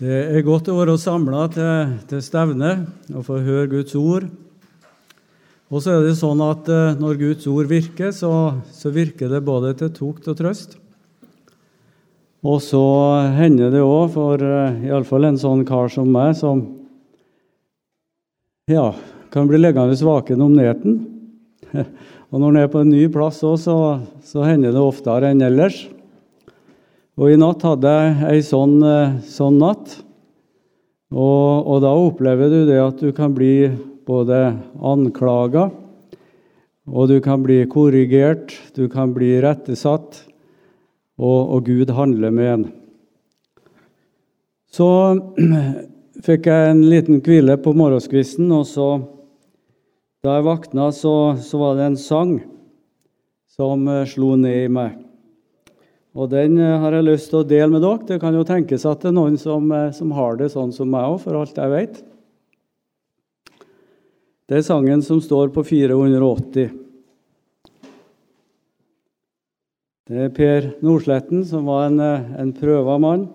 Det er godt å være samla til, til stevne og få høre Guds ord. Og så er det sånn at eh, når Guds ord virker, så, så virker det både til tukt og trøst. Og så hender det òg, for uh, iallfall en sånn kar som meg, som ja, kan bli liggende vaken om netten. og når en er på en ny plass òg, så, så hender det oftere enn ellers. Og i natt hadde jeg ei sånn, eh, sånn natt. Og, og, da opplever du det at du kan bli både anklaga, og du kan bli korrigert, du kan bli rettesatt, og, og Gud handler med en. Så fikk jeg en liten hvile på morgenskvisten, og så da jeg vakna, så, så var det en sang som eh, slo ned i meg. Og den eh, har jeg lyst til å dele med dere. Det kan jo tenkes at det er noen som, eh, som har det sånn som meg òg, for alt jeg vet. Det er sangen som står på 480. Det er Per Nordsletten, som var en, eh, en prøva mann.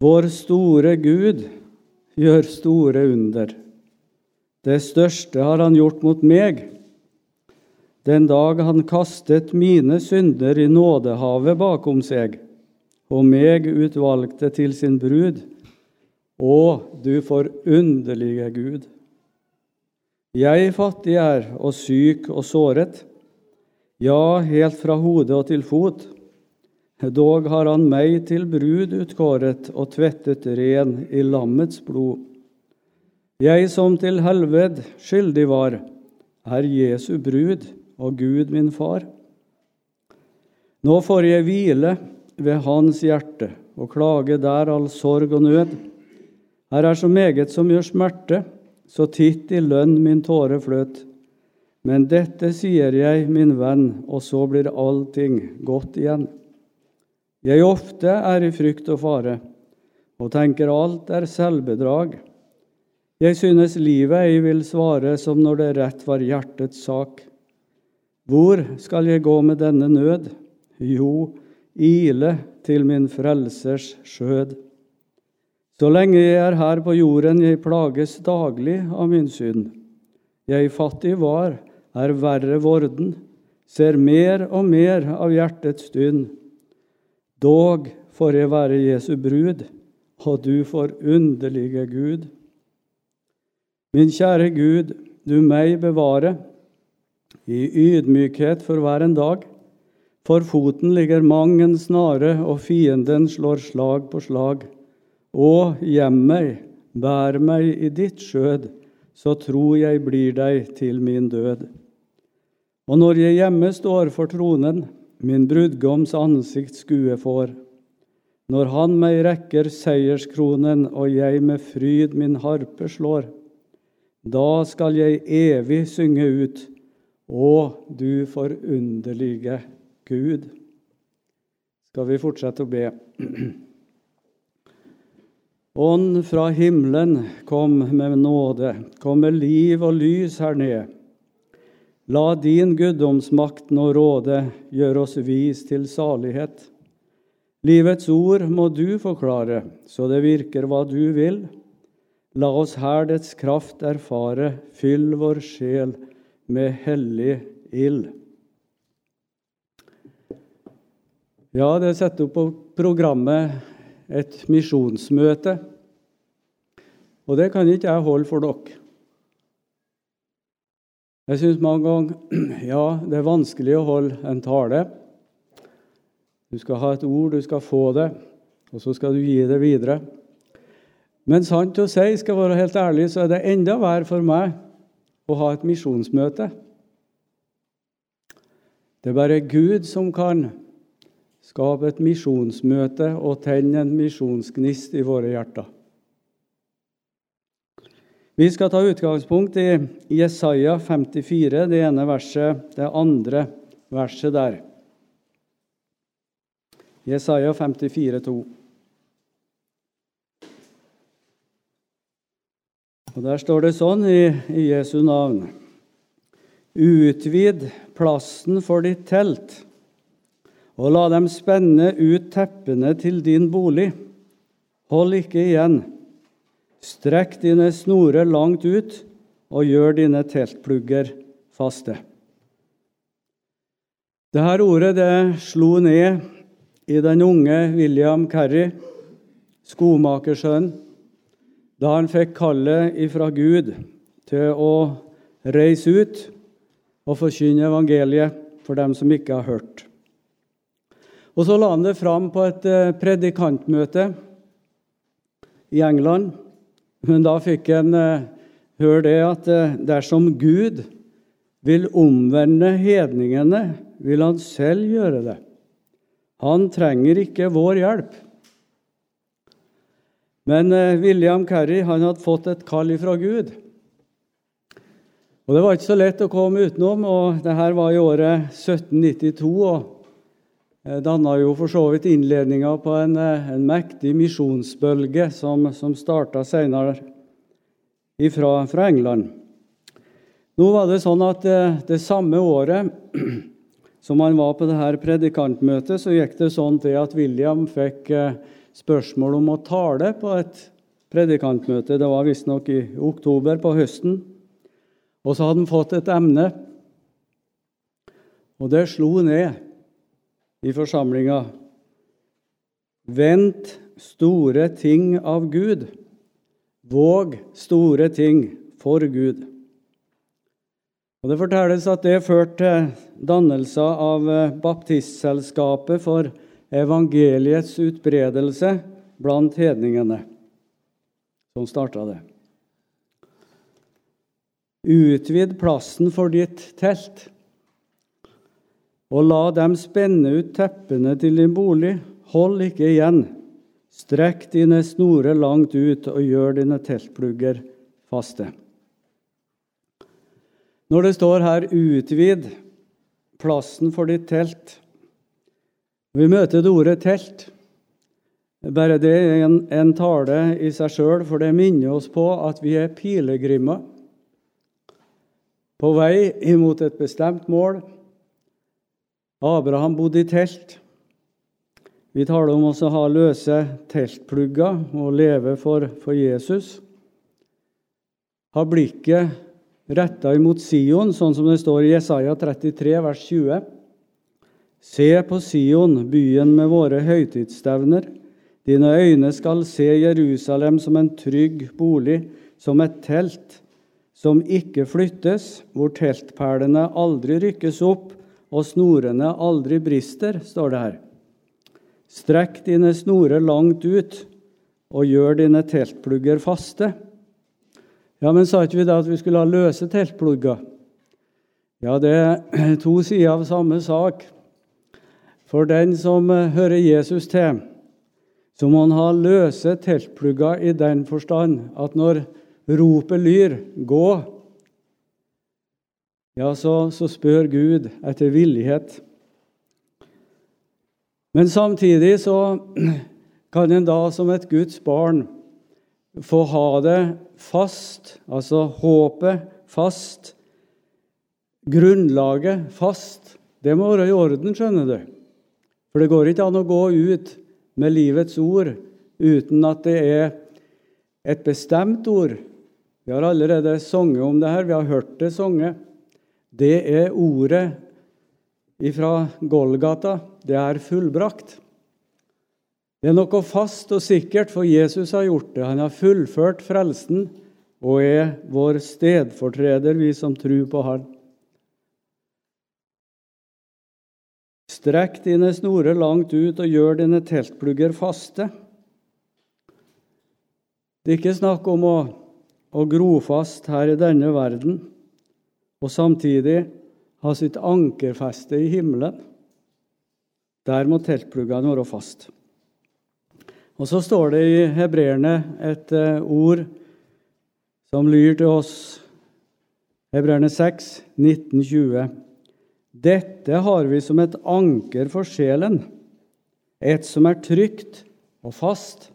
Vår store Gud gjør store under. Det største har han gjort mot meg den dag han kastet mine synder i nådehavet bakom seg, og meg utvalgte til sin brud. Å, du forunderlige Gud! Jeg fattig er og syk og såret, ja, helt fra hode og til fot. Dog har han meg til brud utkåret og tvettet ren i lammets blod. Jeg som til helved skyldig var, er Jesu brud og Gud min far. Nå får jeg hvile ved Hans hjerte og klage der all sorg og nød. Her er så meget som gjør smerte, så titt i lønn min tåre fløt. Men dette sier jeg, min venn, og så blir allting godt igjen. Jeg ofte er i frykt og fare, og tenker alt er selvbedrag. Jeg synes livet ei vil svare som når det rett var hjertets sak. Hvor skal jeg gå med denne nød? Jo, ile til min frelsers skjød. Så lenge jeg er her på jorden, jeg plages daglig av min synd. Jeg fattig var, er verre vorden, ser mer og mer av hjertets dynn. Dog får jeg være Jesu brud, og du forunderlige Gud. Min kjære Gud, du meg bevare i ydmykhet for hver en dag. For foten ligger mang en snare, og fienden slår slag på slag. Å, gjem meg, bær meg i ditt skjød, så tro jeg blir deg til min død. Og når jeg hjemme står for tronen, min brudgoms ansikt skue får, når han meg rekker seierskronen og jeg med fryd min harpe slår, da skal jeg evig synge ut å, du forunderlige Gud. Skal vi fortsette å be? Ånd fra himmelen, kom med nåde, kom med liv og lys her ned. La din guddomsmakt nå råde, gjør oss vis til salighet. Livets ord må du forklare, så det virker hva du vil. La oss her dets kraft erfare, fyll vår sjel med hellig ild. Ja, det er satt opp på programmet et misjonsmøte. Og det kan ikke jeg holde for dere. Jeg syns mange ganger ja, det er vanskelig å holde en tale. Du skal ha et ord, du skal få det, og så skal du gi det videre. Men sant å si, skal jeg være helt ærlig, så er det enda verre for meg å ha et misjonsmøte. Det er bare Gud som kan skape et misjonsmøte og tenne en misjonsgnist i våre hjerter. Vi skal ta utgangspunkt i Jesaja 54, det ene verset, det andre verset der. Jesaja 54, 2. Og Der står det sånn i, i Jesu navn Utvid plassen for ditt telt, og la dem spenne ut teppene til din bolig. Hold ikke igjen. Strekk dine snorer langt ut, og gjør dine teltplugger faste. Dette ordet det slo ned i den unge William Carrie, skomakersønn, da han fikk kallet ifra Gud til å reise ut og forkynne evangeliet for dem som ikke har hørt. Og Så la han det fram på et eh, predikantmøte i England. Men da fikk han eh, høre det at eh, dersom Gud vil omvende hedningene, vil han selv gjøre det. Han trenger ikke vår hjelp. Men William Kerry han hadde fått et kall fra Gud. Og Det var ikke så lett å komme utenom. og det her var i året 1792. og danna jo for så vidt innledninga på en, eh, en, mektig misjonsbølge som, som starta senere ifra, fra England. Nå var det sånn at det, eh, det samme året som han var på det her predikantmøtet, så gikk det sånn til at William fikk eh, spørsmål om å tale på et predikantmøte. Det var visstnok i oktober, på høsten. Og så hadde han fått et emne, og det slo ned i forsamlinga. Vent store ting av Gud. Våg store ting for Gud. Og Det fortelles at det førte til dannelsen av Baptistselskapet for evangeliets utbredelse blant hedningene, som starta det. Utvid plassen for ditt telt, og la dem spenne ut teppene til din bolig. Hold ikke igjen. Strekk dine snorer langt ut og gjør dine teltplugger faste. Når det står her 'utvid plassen for ditt telt' Vi møter det ordet 'telt'. Bare det er en, en tale i seg sjøl, for det minner oss på at vi er pilegrimer på vei imot et bestemt mål. Abraham bodde i telt. Vi taler om å ha løse teltplugger og leve for, for Jesus. Ha blikket retta imot Sion, sånn som det står i Jesaja 33, vers 20. Se på Sion, byen med våre høytidsstevner. Dine øyne skal se Jerusalem som en trygg bolig, som et telt som ikke flyttes, hvor teltperlene aldri rykkes opp og snorene aldri brister, står det her. Strekk dine snorer langt ut og gjør dine teltplugger faste. Ja, men sa ikke vi da at vi skulle ha løse teltplugger? Ja, det er to sider av samme sak. For den som eh, hører Jesus til, så må han ha løse teltplugger i den forstand at når ropet lyr 'gå', ja, så, så spør Gud etter villighet. Men samtidig så kan en da som et Guds barn få ha det fast, altså håpet fast, grunnlaget fast. Det må være i orden, skjønner du. For det går ikke an å gå ut med livets ord uten at det er et bestemt ord vi har allerede sunget om det her, vi har hørt det sunget. Det er ordet fra Golgata. Det er fullbrakt. Det er noe fast og sikkert, for Jesus har gjort det. Han har fullført frelsen og er vår stedfortreder, vi som tror på Han. Strekk dine snorer langt ut og gjør dine teltplugger faste. Det er ikke snakk om å å gro fast her i denne verden, og samtidig ha sitt ankerfeste i himmelen. Der må teltpluggene være fast. Og Så står det i hebreerne et uh, ord som lyr til oss, hebreerne 6, 1920. Dette har vi som et anker for sjelen, et som er trygt og fast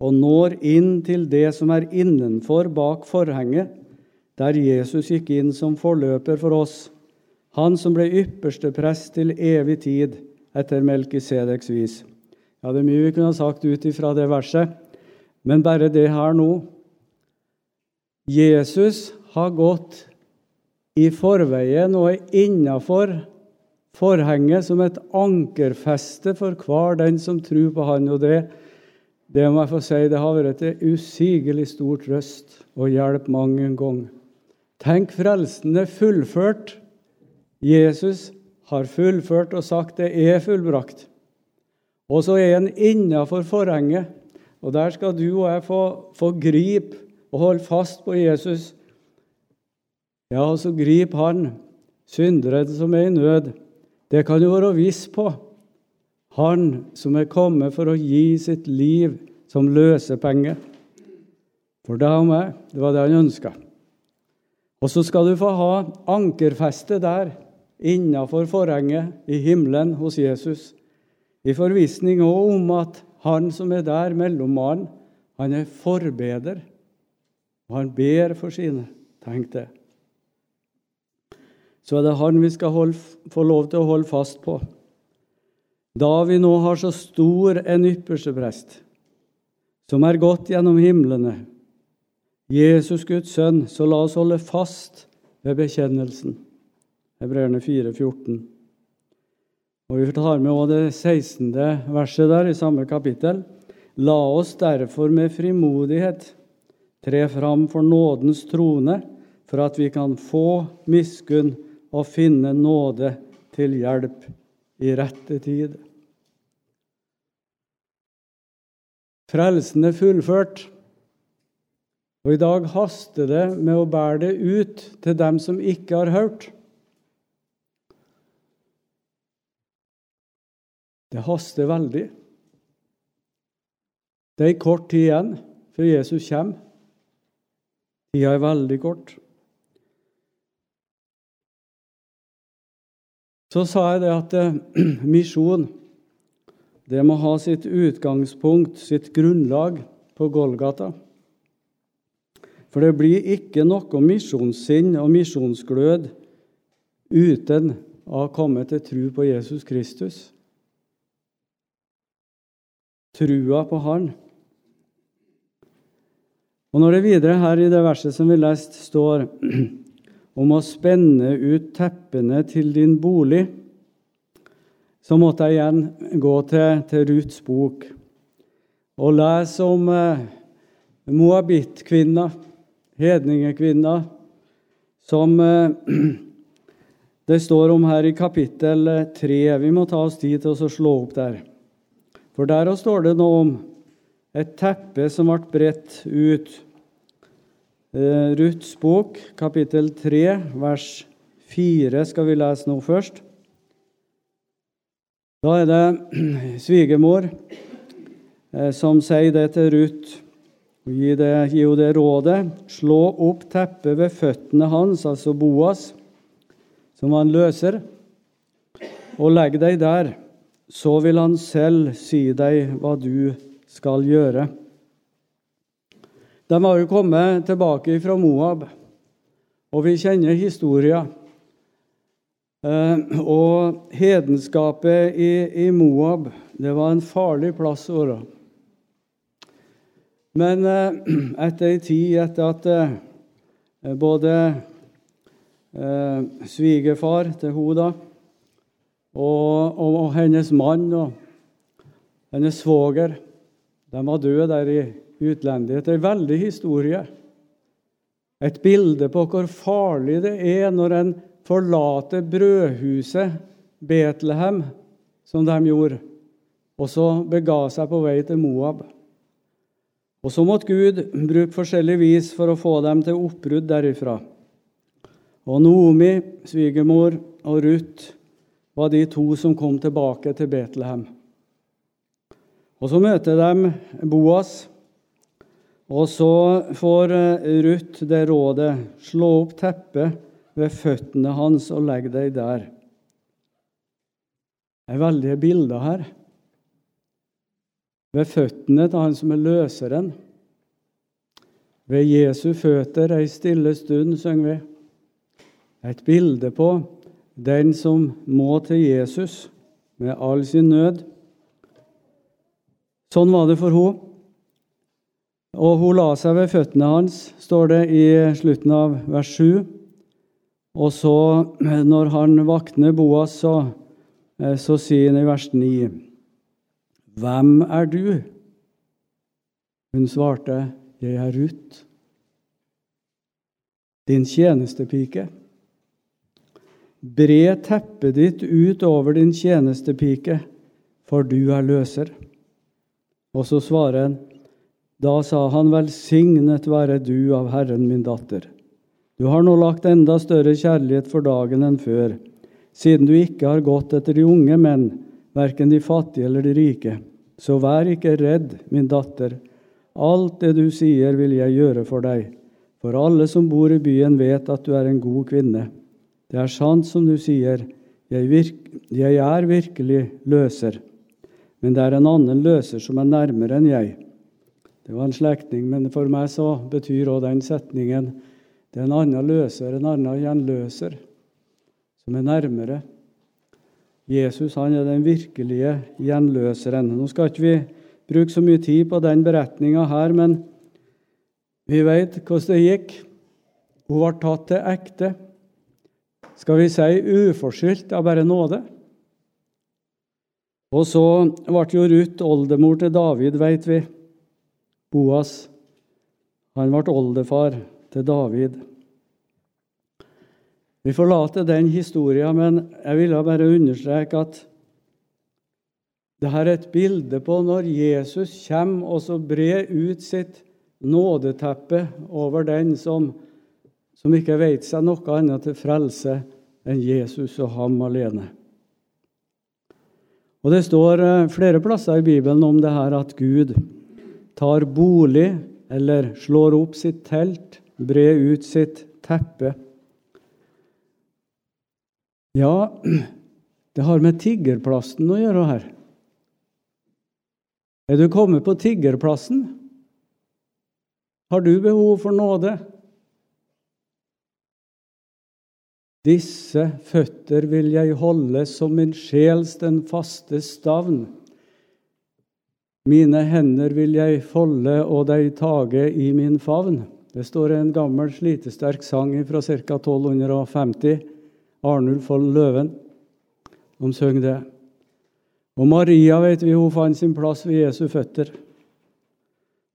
og når inn til det som er innenfor bak forhenget, der Jesus gikk inn som forløper for oss, han som ble ypperste prest til evig tid, etter Melkisedeks vis. Ja, det er mye vi kunne ha sagt ut ifra det verset, men bare det her nå. Jesus har gått i forveien og er innafor forhenget som et ankerfeste for hver den som tror på Han. Og det, det må jeg få si, det har vært til usigelig stor trøst og hjelp mange ganger. Tenk, frelsen er fullført. Jesus har fullført og sagt det er fullbrakt. Og så er han innafor forhenget, og der skal du og jeg få, få gripe og holde fast på Jesus. Ja, og så grip han, synderen som er i nød. Det kan du være viss på. Han som er kommet for å gi sitt liv som løsepenge. For deg og meg, det var det han ønska. Og så skal du få ha ankerfeste der, innafor forhenget i himmelen hos Jesus, i forvissning òg om at han som er der, mellommannen, han er forbeder, og han ber for sine. Tenk det så er det han vi skal holde, få lov til å holde fast på. Da vi nå har så stor en ypperste prest, som er gått gjennom himlene, Jesus Guds sønn, så la oss holde fast ved bekjennelsen. Hebreerne 4, 14. Og Vi tar med også det 16. verset der i samme kapittel. La oss derfor med frimodighet tre fram for nådens trone, for at vi kan få miskunn og finne nåde til hjelp i rette tid. Frelsen er fullført, og i dag haster det med å bære det ut til dem som ikke har hørt. Det haster veldig. Det er kort tid igjen før Jesus kommer. Tida er veldig kort. Så sa jeg det at eh, misjon det må ha sitt utgangspunkt, sitt grunnlag, på Golgata. For det blir ikke noe misjonssinn og misjonsglød uten å ha kommet til tro på Jesus Kristus. Trua på Han. Og Når det videre her i det verset som vi leste, står om å spenne ut teppene til din bolig, så måtte jeg igjen gå til, til Ruths bok og lese om eh, moabittkvinna, hedningekvinna, som eh, det står om her i kapittel 3. Vi må ta oss tid til å slå opp der. For der står det noe om et teppe som ble bredt ut Eh, Ruths bok, kapittel 3, vers 4 skal vi lese nå først. Da er det svigermor eh, som sier det til Ruth. Gi, det, gi henne det rådet. Slå opp teppet ved føttene hans, altså Boas, som han løser, og legg deg der. Så vil han selv si deg hva du skal gjøre. De har jo kommet tilbake fra Moab, og vi kjenner historien. Eh, og hedenskapet i, Moab, det var en farlig plass å være. Men eh, etter ei tid etter at eh, både svigerfar til henne og, og, og, hennes mann og hennes svoger de var døde der i utlendighet. Det er en veldig historie. Et bilde på hvor farlig det er når en forlater brødhuset Betlehem, som de gjorde, og så bega seg på vei til Moab. Og så måtte Gud bruke forskjellig vis for å få dem til oppbrudd derifra. Og Noomi, svigermor, og Ruth var de to som kom tilbake til Betlehem. Og så møter de Boas, og så får eh, Ruth det rådet slå opp teppet ved føttene hans og legg deg der. Det er veldige bilder her. Ved føttene til han som er løseren. Ved Jesu føtter ei stille stund, synger vi. Et bilde på den som må til Jesus, med all sin nød. Sånn var det for henne. Og hun la seg ved føttene hans, står det i slutten av vers 7. Og så, når han våkner Boas, så, eh, så sier han i vers 9.: Hvem er du? Hun svarte, Jeg er Ruth, din tjenestepike. Bre teppet ditt ut over din tjenestepike, for du er løser. Og så svarer han, da sa han, velsignet være du av Herren min datter. Du har nå lagt enda større kjærlighet for dagen enn før, siden du ikke har gått etter de unge menn, verken de fattige eller de rike. Så vær ikke redd, min datter. Alt det du sier, vil jeg gjøre for deg. For alle som bor i byen, vet at du er en god kvinne. Det er sant som du sier, jeg, virk, jeg er virkelig løser. Men det er en annen løser som er nærmere enn jeg. Det var en slektning, men for meg så betyr òg den setningen det er en annen løser, en annen gjenløser, som er nærmere. Jesus han er den virkelige gjenløseren. Nå skal ikke vi bruke så mye tid på den beretninga her, men vi vet hvordan det gikk. Hun ble tatt til ekte skal vi si, uforskyldt av bare nåde. Og så ble jo Ruth oldemor til David, vet vi. Boas. Han ble oldefar til David. Vi forlater den historien, men jeg ville bare understreke at det her er et bilde på når Jesus kommer og så brer ut sitt nådeteppe over den som som ikke vet seg noe annet til frelse enn Jesus og ham alene. Og Det står eh, flere plasser i Bibelen om det her at Gud tar bolig eller slår opp sitt telt, brer ut sitt teppe. Ja, det har med tiggerplassen å gjøre her. Er du kommet på tiggerplassen? Har du behov for nåde? Disse føtter vil jeg holde som min sjels den faste stavn. Mine hender vil jeg folde og deg tage i min favn. Det står en gammel, slitesterk sang fra ca. 1250. Arnulf Fold Løven. De søng det. Og Maria vet vi, hun fant sin plass ved Jesu føtter.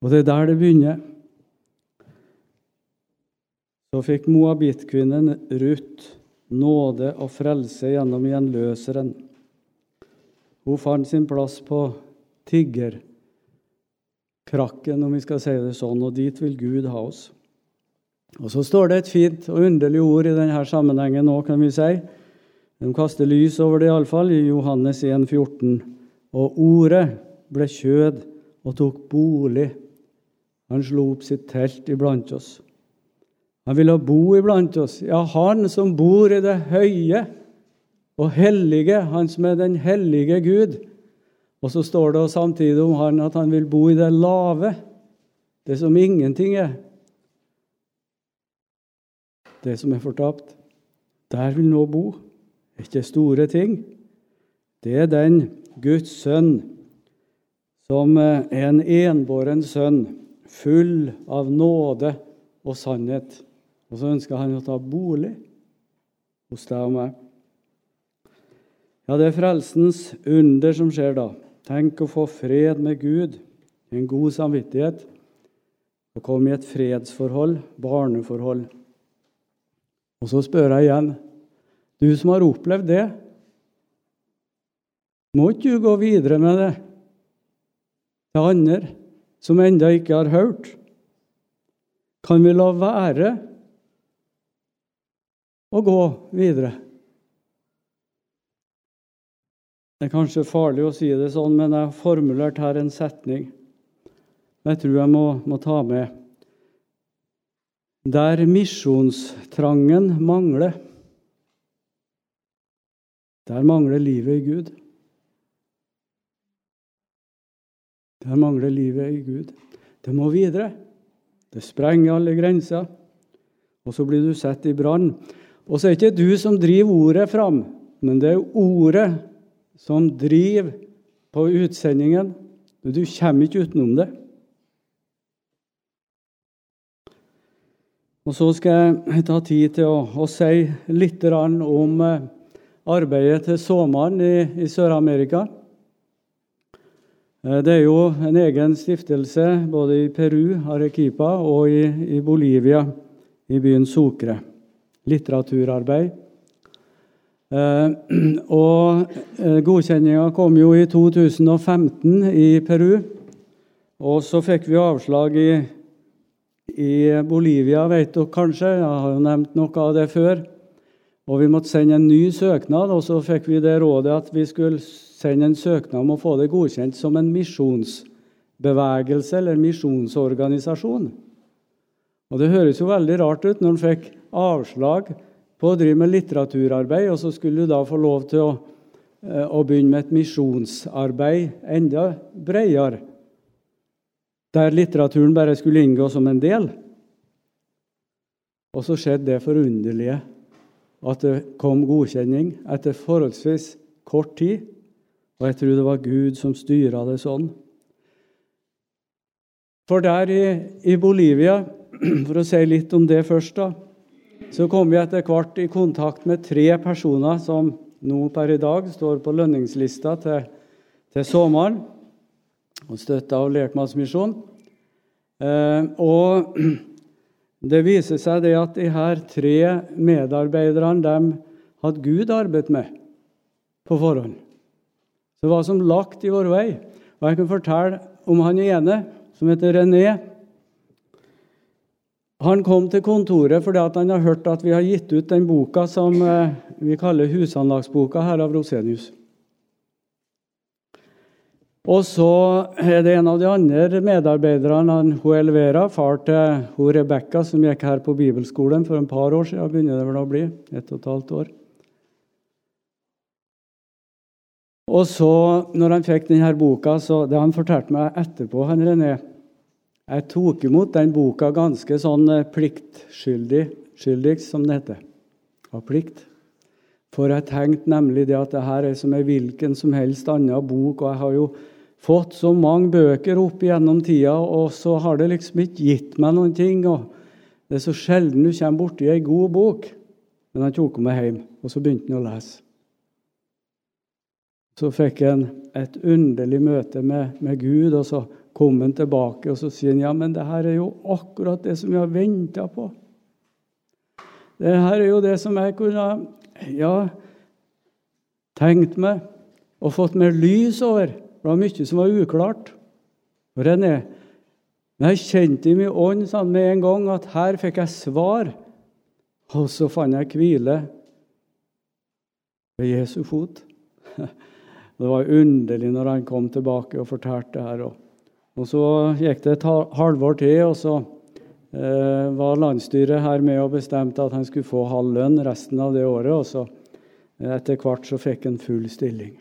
Og det er der det begynner. Så fikk moabittkvinnen Ruth nåde og frelse gjennom gjenløseren. Hun fant sin plass på tiggerkrakken, om vi skal si det sånn, og dit vil Gud ha oss. Og Så står det et fint og underlig ord i denne sammenhengen òg, kan vi si. De kaster lys over det iallfall, i Johannes 1, 14. Og ordet ble kjød og tok bolig. Han slo opp sitt telt iblant oss. Han ville bo iblant oss. Ja, han som bor i det høye og hellige, han som er den hellige Gud. Og så står det samtidig om han at han vil bo i det lave, det som ingenting er. Det som er fortapt. Der vil nå bo. Ikke store ting. Det er den Guds sønn som er en enbåren sønn, full av nåde og sannhet. Og så ønsker han å ta bolig hos deg og meg. Ja, det er frelsens under som skjer da. Tenk å få fred med Gud, en god samvittighet, og komme i et fredsforhold, barneforhold. Og så spør jeg igjen, du som har opplevd det, må ikke du gå videre med det til andre som ennå ikke har hørt? Kan vi la være å gå videre. Det er kanskje farlig å si det sånn, men jeg har formulert her en setning jeg tror jeg må, må ta med. Der misjonstrangen mangler, der mangler livet i Gud. Der mangler livet i Gud. Det må videre. Det sprenger alle grenser. Og så blir du satt i brann. Og så er det ikke du som driver ordet fram, men det er ordet som driver på utsendingen. Du kommer ikke utenom det. Og Så skal jeg ta tid til å, å si litt om eh, arbeidet til såmannen i, i Sør-Amerika. Eh, det er jo en egen stiftelse både i Peru, Arequipa, og i, i Bolivia, i byen Sucre. Litteraturarbeid. Eh, og eh, godkjenninga kom jo i 2015 i Peru. Og så fikk vi avslag i, i Bolivia, vet dere kanskje. Jeg har jo nevnt noe av det før. Og vi måtte sende en ny søknad, og så fikk vi det rådet at vi skulle sende en søknad om å få det godkjent som en misjonsbevegelse eller misjonsorganisasjon. Og Det høres jo veldig rart ut når en fikk avslag på å drive med litteraturarbeid, og så skulle du da få lov til å, eh, å begynne med et misjonsarbeid enda bredere, der litteraturen bare skulle inngå som en del. Og så skjedde det forunderlige at det kom godkjenning etter forholdsvis kort tid. Og jeg tror det var Gud som styra det sånn. For der i, i, Bolivia, for å si litt om det først, da, så kom vi etter hvert i kontakt med tre personer som nå per i dag står på lønningslista til, til sommeren, og støtta av Lekmannsmisjonen. Eh, og det viser seg det at de her tre medarbeiderne dem hadde Gud arbeidet med på forhånd. Så var som lagt i vår vei. Og Jeg kan fortelle om han ene, som heter René. Han kom til kontoret fordi han har hørt at vi har gitt ut den boka som eh, vi kaller Husanlagsboka her av Rosenius. Og så er det en av de andre medarbeiderne, hun Elvera, far til hun Rebekka, som gikk her på bibelskolen for en par år siden. begynner det vel å bli, ett og et halvt år. Og så, når han fikk denne boka, så det han fortalte meg etterpå, han René Jeg tok imot den boka ganske sånn eh, pliktskyldig, skyldig, som det heter. Av plikt. For jeg tenkte nemlig det at det her er som en hvilken som helst annen bok, og jeg har jo fått så mange bøker opp gjennom tida, og så har det liksom ikke gitt meg noen ting. og Det er så sjelden du kommer borti ei god bok. Men han tok meg hjem, og så begynte han å lese. Så fikk han et underlig møte med, med, Gud, og så kom han tilbake og så sier han, ja, men det her er jo akkurat det som jeg har venta på. Det her er jo det som jeg kunne ja, tenkt meg og fått mer lys over. Det var mye som var uklart. René, men jeg kjente i min ånd sånn med en gang at her fikk jeg svar. Og så fant jeg hvile ved Jesu fot. Det var underlig når han kom tilbake og fortalte det her. Og så gikk det et halvår til, og så eh, var landsstyret her med og bestemte at han skulle få halv lønn resten av det året. Og så etter hvert så fikk han full stilling.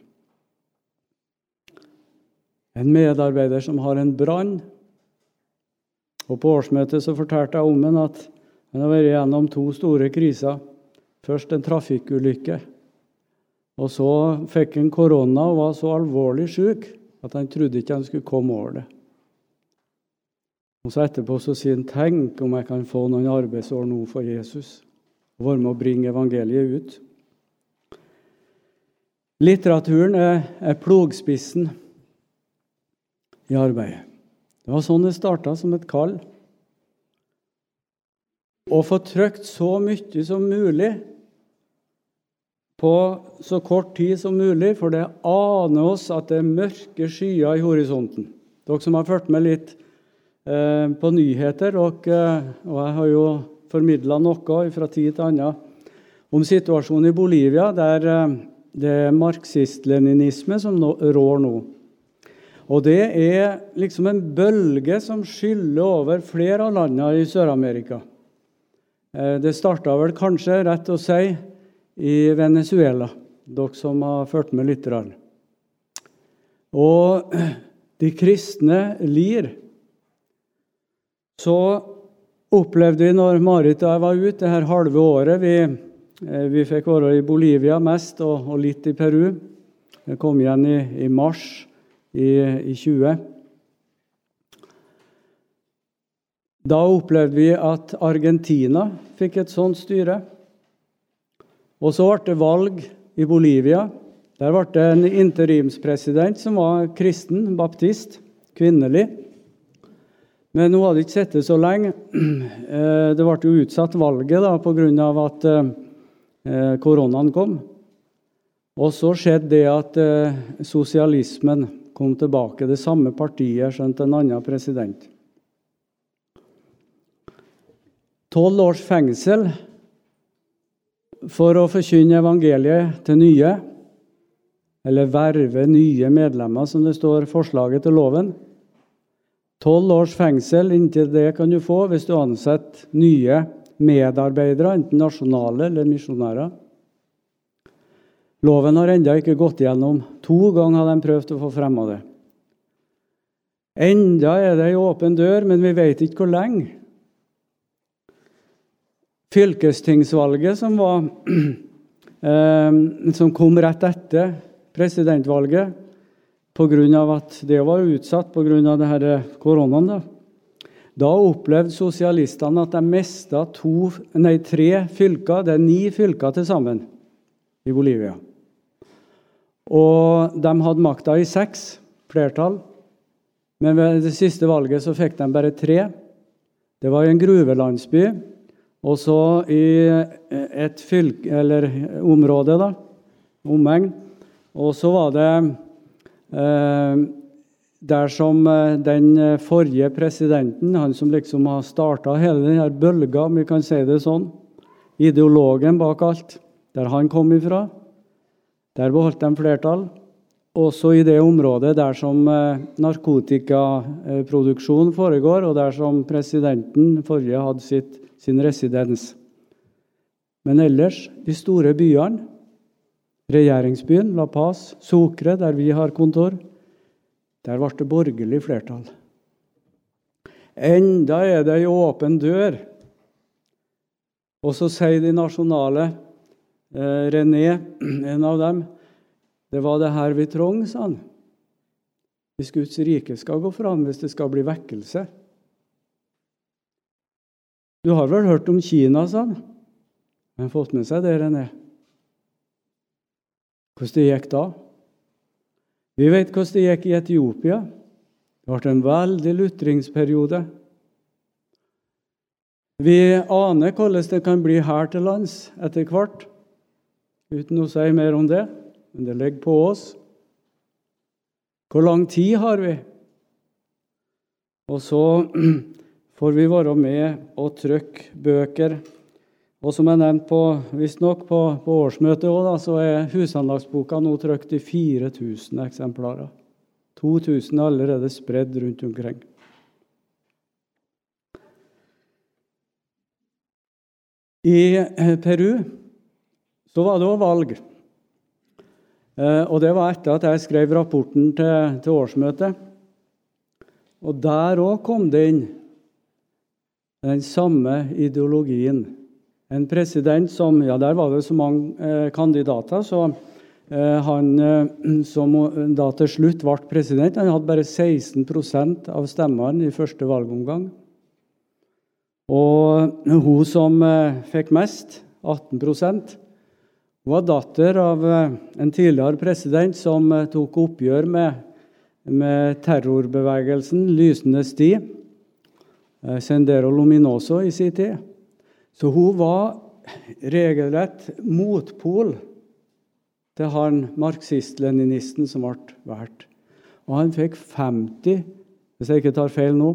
En medarbeider som har en brann. Og På årsmøtet så fortalte jeg om han at han har vært gjennom to store kriser. Først en trafikkulykke. Og så fikk han korona og var så alvorlig syk at han trodde ikke han skulle komme over det. Og så Etterpå så sier han tenk om jeg kan få noen arbeidsår nå for Jesus og være med å bringe evangeliet ut. Litteraturen er, er plogspissen i arbeidet. Det var sånn det starta, som et kall. Å få trykt så mye som mulig på så kort tid som mulig, for det aner oss at det er mørke skyer i horisonten. Dere som har fulgt med litt på nyheter, og, eh, og jeg har jo formidla noe fra tid til annen om situasjonen i Bolivia, der eh, det er marxist-leninisme som rår nå. Og det er liksom en bølge som skyller over flere av landene i Sør-Amerika. Eh, det starta vel kanskje, rett å si, i Venezuela, dere som har fulgt med litt. Og de kristne lir. Så opplevde vi når Marit og jeg var ute det her halve året Vi, eh, vi fikk være i Bolivia mest, og, og litt i Peru. Jeg kom igjen i, i mars i, i 20. Da opplevde vi at Argentina fikk et sånt styre. Og så ble det valg i Bolivia. Der ble det en interimspresident som var kristen, baptist, kvinnelig. Men hun hadde ikke sittet så lenge. Eh, det ble jo utsatt valget da, pga. at eh, koronaen kom. Og så skjedde det at eh, sosialismen kom tilbake. Det samme partiet skjønte en annen president. Tolv års fengsel for å forkynne evangeliet til nye, eller verve nye medlemmer, som det står forslaget til loven. Tolv års fengsel inntil det kan du få hvis du ansetter nye medarbeidere, enten nasjonale eller misjonærer. Loven har ennå ikke gått gjennom. To ganger har de prøvd å få fremma det. Enda er det ei åpen dør, men vi vet ikke hvor lenge. Fylkestingsvalget som, var, eh, som kom rett etter presidentvalget, pga. at det var utsatt pga. koronaen. Da. da opplevde sosialistene at de mista tre fylker. Det er ni fylker til sammen i Bolivia. Og de hadde makta i seks, flertall. Men ved det siste valget så fikk de bare tre. Det var i en gruvelandsby og så i eh, et fylke, eller område, da, omegn. Og så var det eh, der som eh, den forrige presidenten, han som liksom har starta hele denne bølga, om vi kan si det sånn, ideologen bak alt, der han kom ifra, der beholdt de flertall. Også i det området der som eh, narkotikaproduksjon foregår, og der som presidenten forrige hadde sitt sin residens. Men ellers, de store byene, regjeringsbyen La Paz, Sokre, der vi har kontor, der ble det borgerlig flertall. Enda er det ei åpen dør. Og så sier de nasjonale, eh, René, en av dem, det var det her vi trong, sa han. Hvis Guds rike skal gå fram, hvis det skal bli vekkelse. Du har vel hørt om Kina, sa han. Men fått med seg det, René. Hvordan det gikk da? Vi vet hvordan det gikk i Etiopia. Det ble en veldig lutringsperiode. Vi aner hvordan det kan bli her til lands etter hvert, uten å si mer om det. Men det ligger på oss. Hvor lang tid har vi? Og så får vi være med og trykke bøker. Og som jeg nevnte visstnok på, på årsmøtet også, så er Husanlagsboka nå trykt i 4000 eksemplarer. 2000 er allerede spredd rundt omkring. I eh, Peru så var det òg valg. Eh, og det var etter at jeg skrev rapporten til, til årsmøtet. Og der òg kom det inn den samme ideologien. En president som Ja, der var det så mange eh, kandidater, så eh, han eh, som da til slutt ble president, han hadde bare 16 av stemmene i første valgomgang. Og hun som eh, fikk mest, 18 hun var datter av eh, en tidligere president som eh, tok oppgjør med, med terrorbevegelsen Lysende sti. Eh, Sendero Luminoso i sin tid. Så hun var regelrett motpol til han marxist-leninisten som ble valgt. Og han fikk 50, hvis jeg ikke tar feil nå,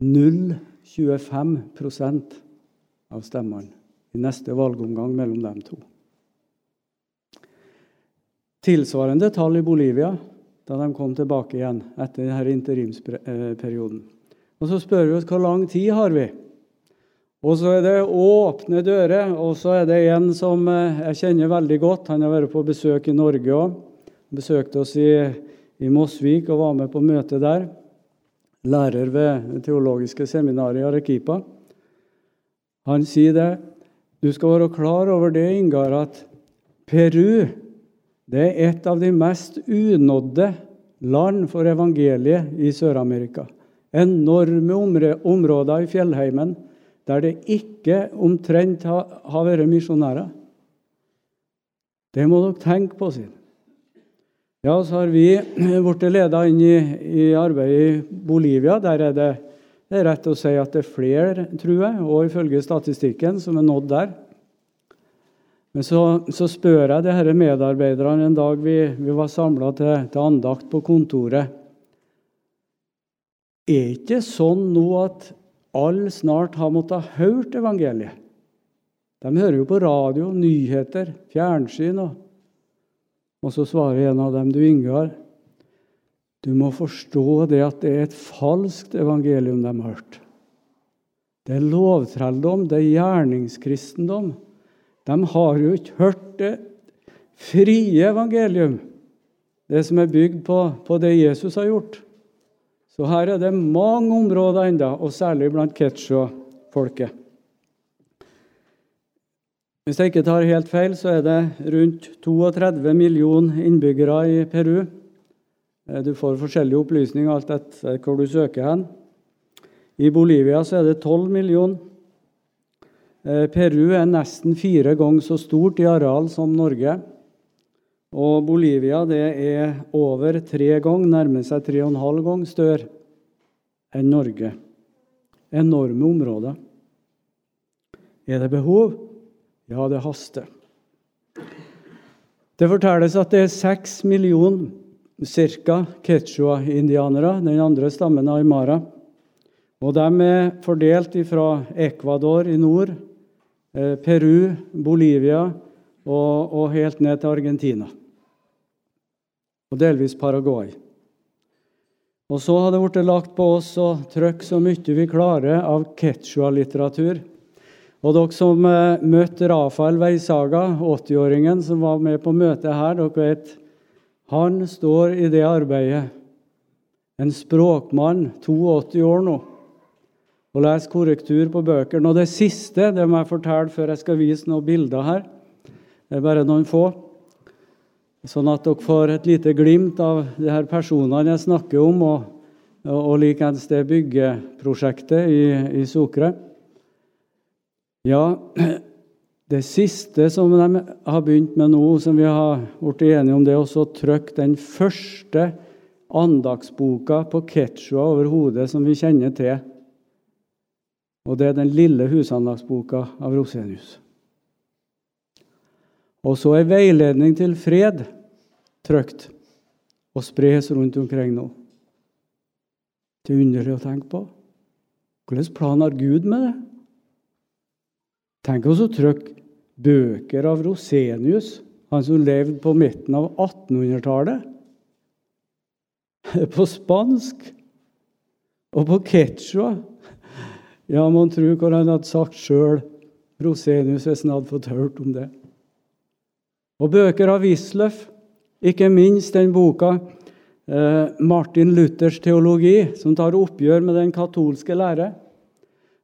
0,025% av stemmene i neste valgomgang mellom dem to. Tilsvarende tall i Bolivia da de kom tilbake igjen etter denne interimsperioden. Og så spør vi oss hvor lang tid har vi Og så er det åpne dører. Og så er det en som eh, jeg kjenner veldig godt. Han har vært på besøk i Norge òg. Besøkte oss i, i Mosvik og var med på møtet der. Lærer ved det teologiske seminaret i Arekipa. Han sier det. Du skal være klar over det, Ingar, at Peru Det er et av de mest unådde land for evangeliet i Sør-Amerika. Enorme områder i fjellheimen der det ikke omtrent har vært misjonærer. Det må dere tenke på, sier Ja, så har vi blitt ledet inn i, i arbeidet i Bolivia. Der er det, det er rett å si at det er flere, tror jeg, og ifølge statistikken, som er nådd der. Men så, så spør jeg de disse medarbeiderne en dag vi, vi var samla til, til, andakt på kontoret. Er ikke sånn nå at alle snart har måttet ha hørt evangeliet? De hører jo på radio, nyheter, fjernsyn. Og, og så svarer en av dem, du Ingar, du må forstå det at det er et falskt evangelium de har hørt. Det er lovtrelldom, det er gjerningskristendom. De har jo ikke hørt det frie evangelium, det som er bygd på, på det Jesus har gjort. Så her er det mange områder enda, og særlig blant Quechua-folket. Hvis jeg ikke tar helt feil, så er det rundt 32 millioner innbyggere i Peru. Eh, du får forskjellige opplysninger alt etter hvor du søker hen. I Bolivia så er det 12 millioner. Eh, Peru er nesten fire ganger så stort i areal som Norge. Og Bolivia det er over tre ganger, nærmer seg tre og en halv gang større enn Norge. Enorme områder. Er det behov? Ja, det haster. Det fortelles at det er seks millioner ca. quechua-indianere, den andre stammen aymara. Og de er fordelt fra Ecuador i nord Eh, Peru, Bolivia og, og, helt ned til Argentina. Og delvis Paraguay. Og så har det blitt lagt på oss å trykke så mye vi klarer av quechua-litteratur. Og dere som eh, møtte Rafael Veisaga, 80-åringen som var med på møtet her, dere vet han står i det arbeidet. En språkmann, 82 år nå og leser korrektur på bøkene. Og det siste det må jeg fortelle før jeg skal vise noen bilder her. Det er bare noen få. Sånn at dere får et lite glimt av de her personene jeg snakker om, og, og likeens det byggeprosjektet i, i Sokre. Ja, det siste som de har begynt med nå, som vi har blitt enige om, det er å trykke den første andagsboka på Quechua overhodet som vi kjenner til og det er den lille husandagsboka av Rosenius. Og så er veiledning til fred trygt og spres rundt omkring nå. Det er underlig å tenke på. Hvilken plan har Gud med det? Tenk oss å trykke bøker av Rosenius, han som levde på midten av 1800-tallet. På spansk og på quechua ja, mon tru hva han hadde sagt sjøl, Rosenius, hvis han hadde fått hørt om det. Og bøker av Wisløff, ikke minst den boka eh, Martin Luthers teologi, som tar oppgjør med den katolske lære.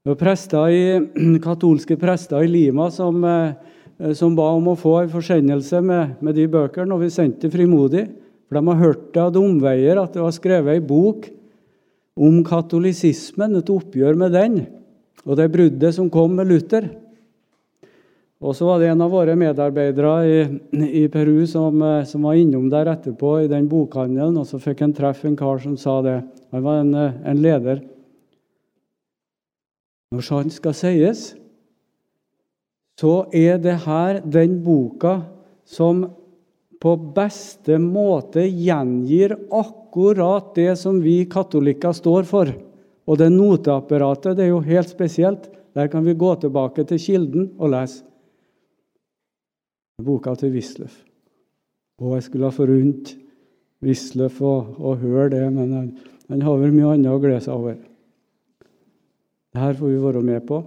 Det var prester i, katolske prester i Lima som, eh, som ba om å få en forsendelse med, med de bøkene, og vi sendte frimodig. For de har hørt det av omveier at det var skrevet ei bok om katolisismen, et oppgjør med den, og det bruddet som kom med Luther. Og så var det en av våre medarbeidere i, i Peru som, eh, som, var innom der etterpå i den bokhandelen, og så fikk han treffe en kar som sa det. Han var en, eh, en leder. Når sant skal sies, så er det her den boka som på beste måte gjengir akkurat det som vi katolikker står for. Og det noteapparatet det er jo helt spesielt. Der kan vi gå tilbake til kilden og lese boka til Wisløff. Og jeg skulle ha forunt Wisløff å, å høre det, men han, han har vel mye annet å glede seg over. Dette får vi være med på.